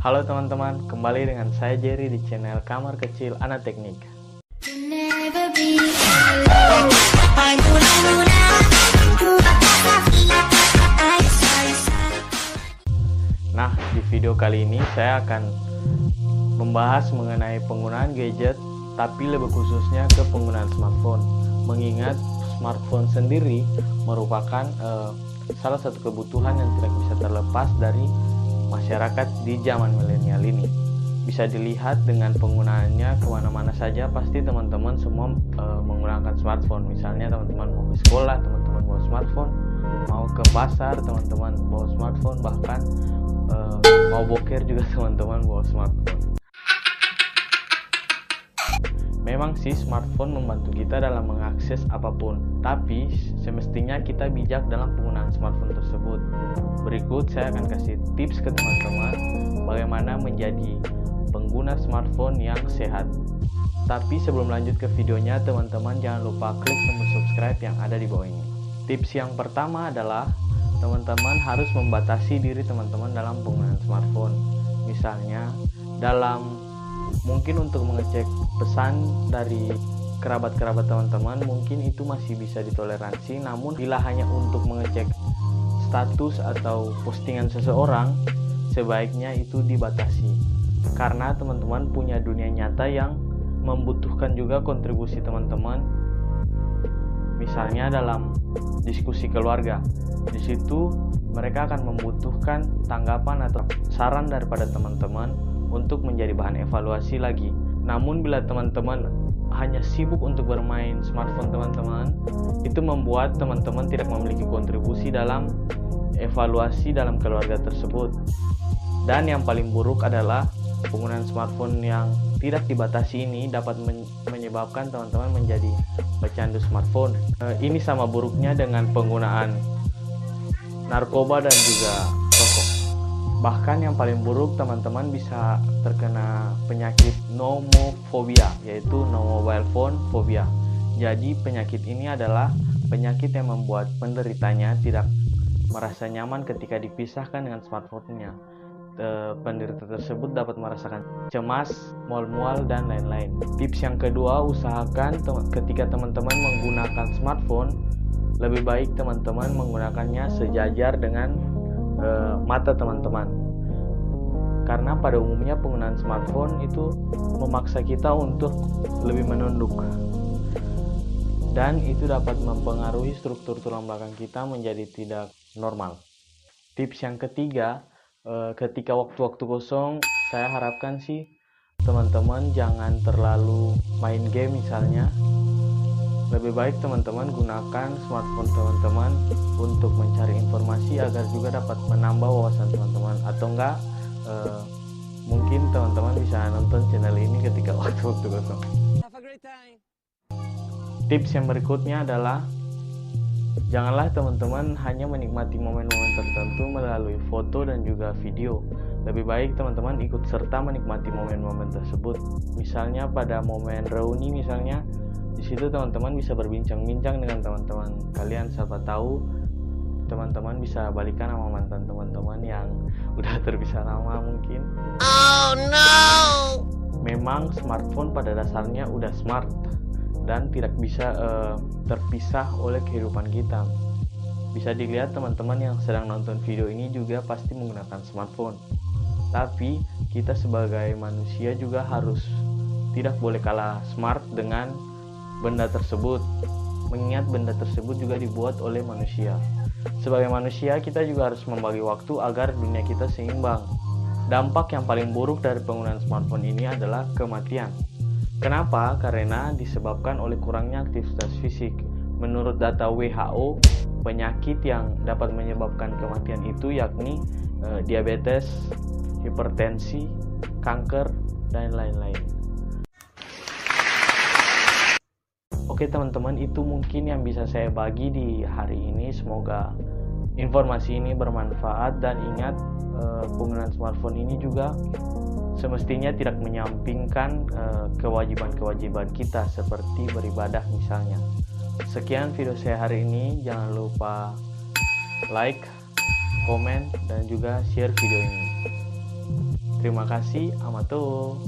Halo teman-teman, kembali dengan saya Jerry di channel Kamar Kecil Anak Teknik. Nah, di video kali ini saya akan membahas mengenai penggunaan gadget, tapi lebih khususnya ke penggunaan smartphone. Mengingat smartphone sendiri merupakan uh, salah satu kebutuhan yang tidak bisa terlepas dari masyarakat di zaman milenial ini. Bisa dilihat dengan penggunaannya ke mana-mana saja, pasti teman-teman semua e, menggunakan smartphone. Misalnya teman-teman mau ke sekolah, teman-teman bawa smartphone, mau ke pasar, teman-teman bawa smartphone, bahkan e, mau boker juga teman-teman bawa smartphone. Memang sih smartphone membantu kita dalam mengakses apa pun, tapi semestinya kita bijak dalam penggunaan smartphone tersebut. Berikut saya akan kasih tips ke teman-teman bagaimana menjadi pengguna smartphone yang sehat. Tapi sebelum lanjut ke videonya, teman-teman jangan lupa klik tombol subscribe yang ada di bawah ini. Tips yang pertama adalah teman-teman harus membatasi diri teman-teman dalam penggunaan smartphone. Misalnya, dalam mungkin untuk mengecek pesan dari kerabat-kerabat teman-teman mungkin itu masih bisa ditoleransi. Namun bila hanya untuk mengecek status atau postingan seseorang sebaiknya itu dibatasi. Karena teman-teman punya dunia nyata yang membutuhkan juga kontribusi teman-teman. Misalnya dalam diskusi keluarga di situ mereka akan membutuhkan tanggapan atau saran daripada teman-teman untuk menjadi bahan evaluasi lagi. Namun bila teman-teman hanya sibuk untuk bermain smartphone teman-teman, itu membuat teman-teman tidak memiliki kontribusi dalam evaluasi dalam keluarga tersebut. Dan yang paling buruk adalah penggunaan smartphone yang tidak dibatasi ini dapat menyebabkan teman-teman menjadi pecandu smartphone. Eh, ini sama buruknya dengan penggunaan narkoba dan juga. Bahkan yang paling buruk teman-teman bisa terkena penyakit nomofobia yaitu no mobile phone phobia. Jadi penyakit ini adalah penyakit yang membuat penderitanya tidak merasa nyaman ketika dipisahkan dengan smartphone-nya. penderita tersebut dapat merasakan cemas, mual-mual, dan lain-lain. Tips yang kedua, usahakan ketika teman-teman menggunakan smartphone, lebih baik teman-teman menggunakannya sejajar dengan uh, mata teman-teman karena pada umumnya penggunaan smartphone itu memaksa kita untuk lebih menunduk dan itu dapat mempengaruhi struktur tulang belakang kita menjadi tidak normal. Tips yang ketiga, eh, ketika waktu-waktu kosong, saya harapkan sih teman-teman jangan terlalu main game misalnya. Lebih baik teman-teman gunakan smartphone teman-teman untuk mencari informasi agar juga dapat menambah wawasan teman-teman atau enggak uh, mungkin teman-teman bisa nonton channel ini ketika waktu-waktu kosong. Tips yang berikutnya adalah janganlah teman-teman hanya menikmati momen-momen tertentu melalui foto dan juga video. Lebih baik teman-teman ikut serta menikmati momen-momen tersebut. Misalnya pada momen reuni misalnya di situ teman-teman bisa berbincang-bincang dengan teman-teman kalian siapa tahu teman-teman bisa balikan sama mantan teman-teman yang udah terpisah lama mungkin. Oh no. Memang smartphone pada dasarnya udah smart dan tidak bisa uh, terpisah oleh kehidupan kita. Bisa dilihat teman-teman yang sedang nonton video ini juga pasti menggunakan smartphone. Tapi kita sebagai manusia juga harus tidak boleh kalah smart dengan benda tersebut. Mengingat benda tersebut juga dibuat oleh manusia. Sebagai manusia, kita juga harus membagi waktu agar dunia kita seimbang. Dampak yang paling buruk dari penggunaan smartphone ini adalah kematian. Kenapa? Karena disebabkan oleh kurangnya aktivitas fisik. Menurut data WHO, penyakit yang dapat menyebabkan kematian itu yakni eh, diabetes, hipertensi, kanker, dan lain-lain. Oke teman-teman itu mungkin yang bisa saya bagi di hari ini semoga informasi ini bermanfaat dan ingat eh, penggunaan smartphone ini juga semestinya tidak menyampingkan eh, kewajiban-kewajiban kita seperti beribadah misalnya. Sekian video saya hari ini jangan lupa like, komen, dan juga share video ini. Terima kasih, Amato.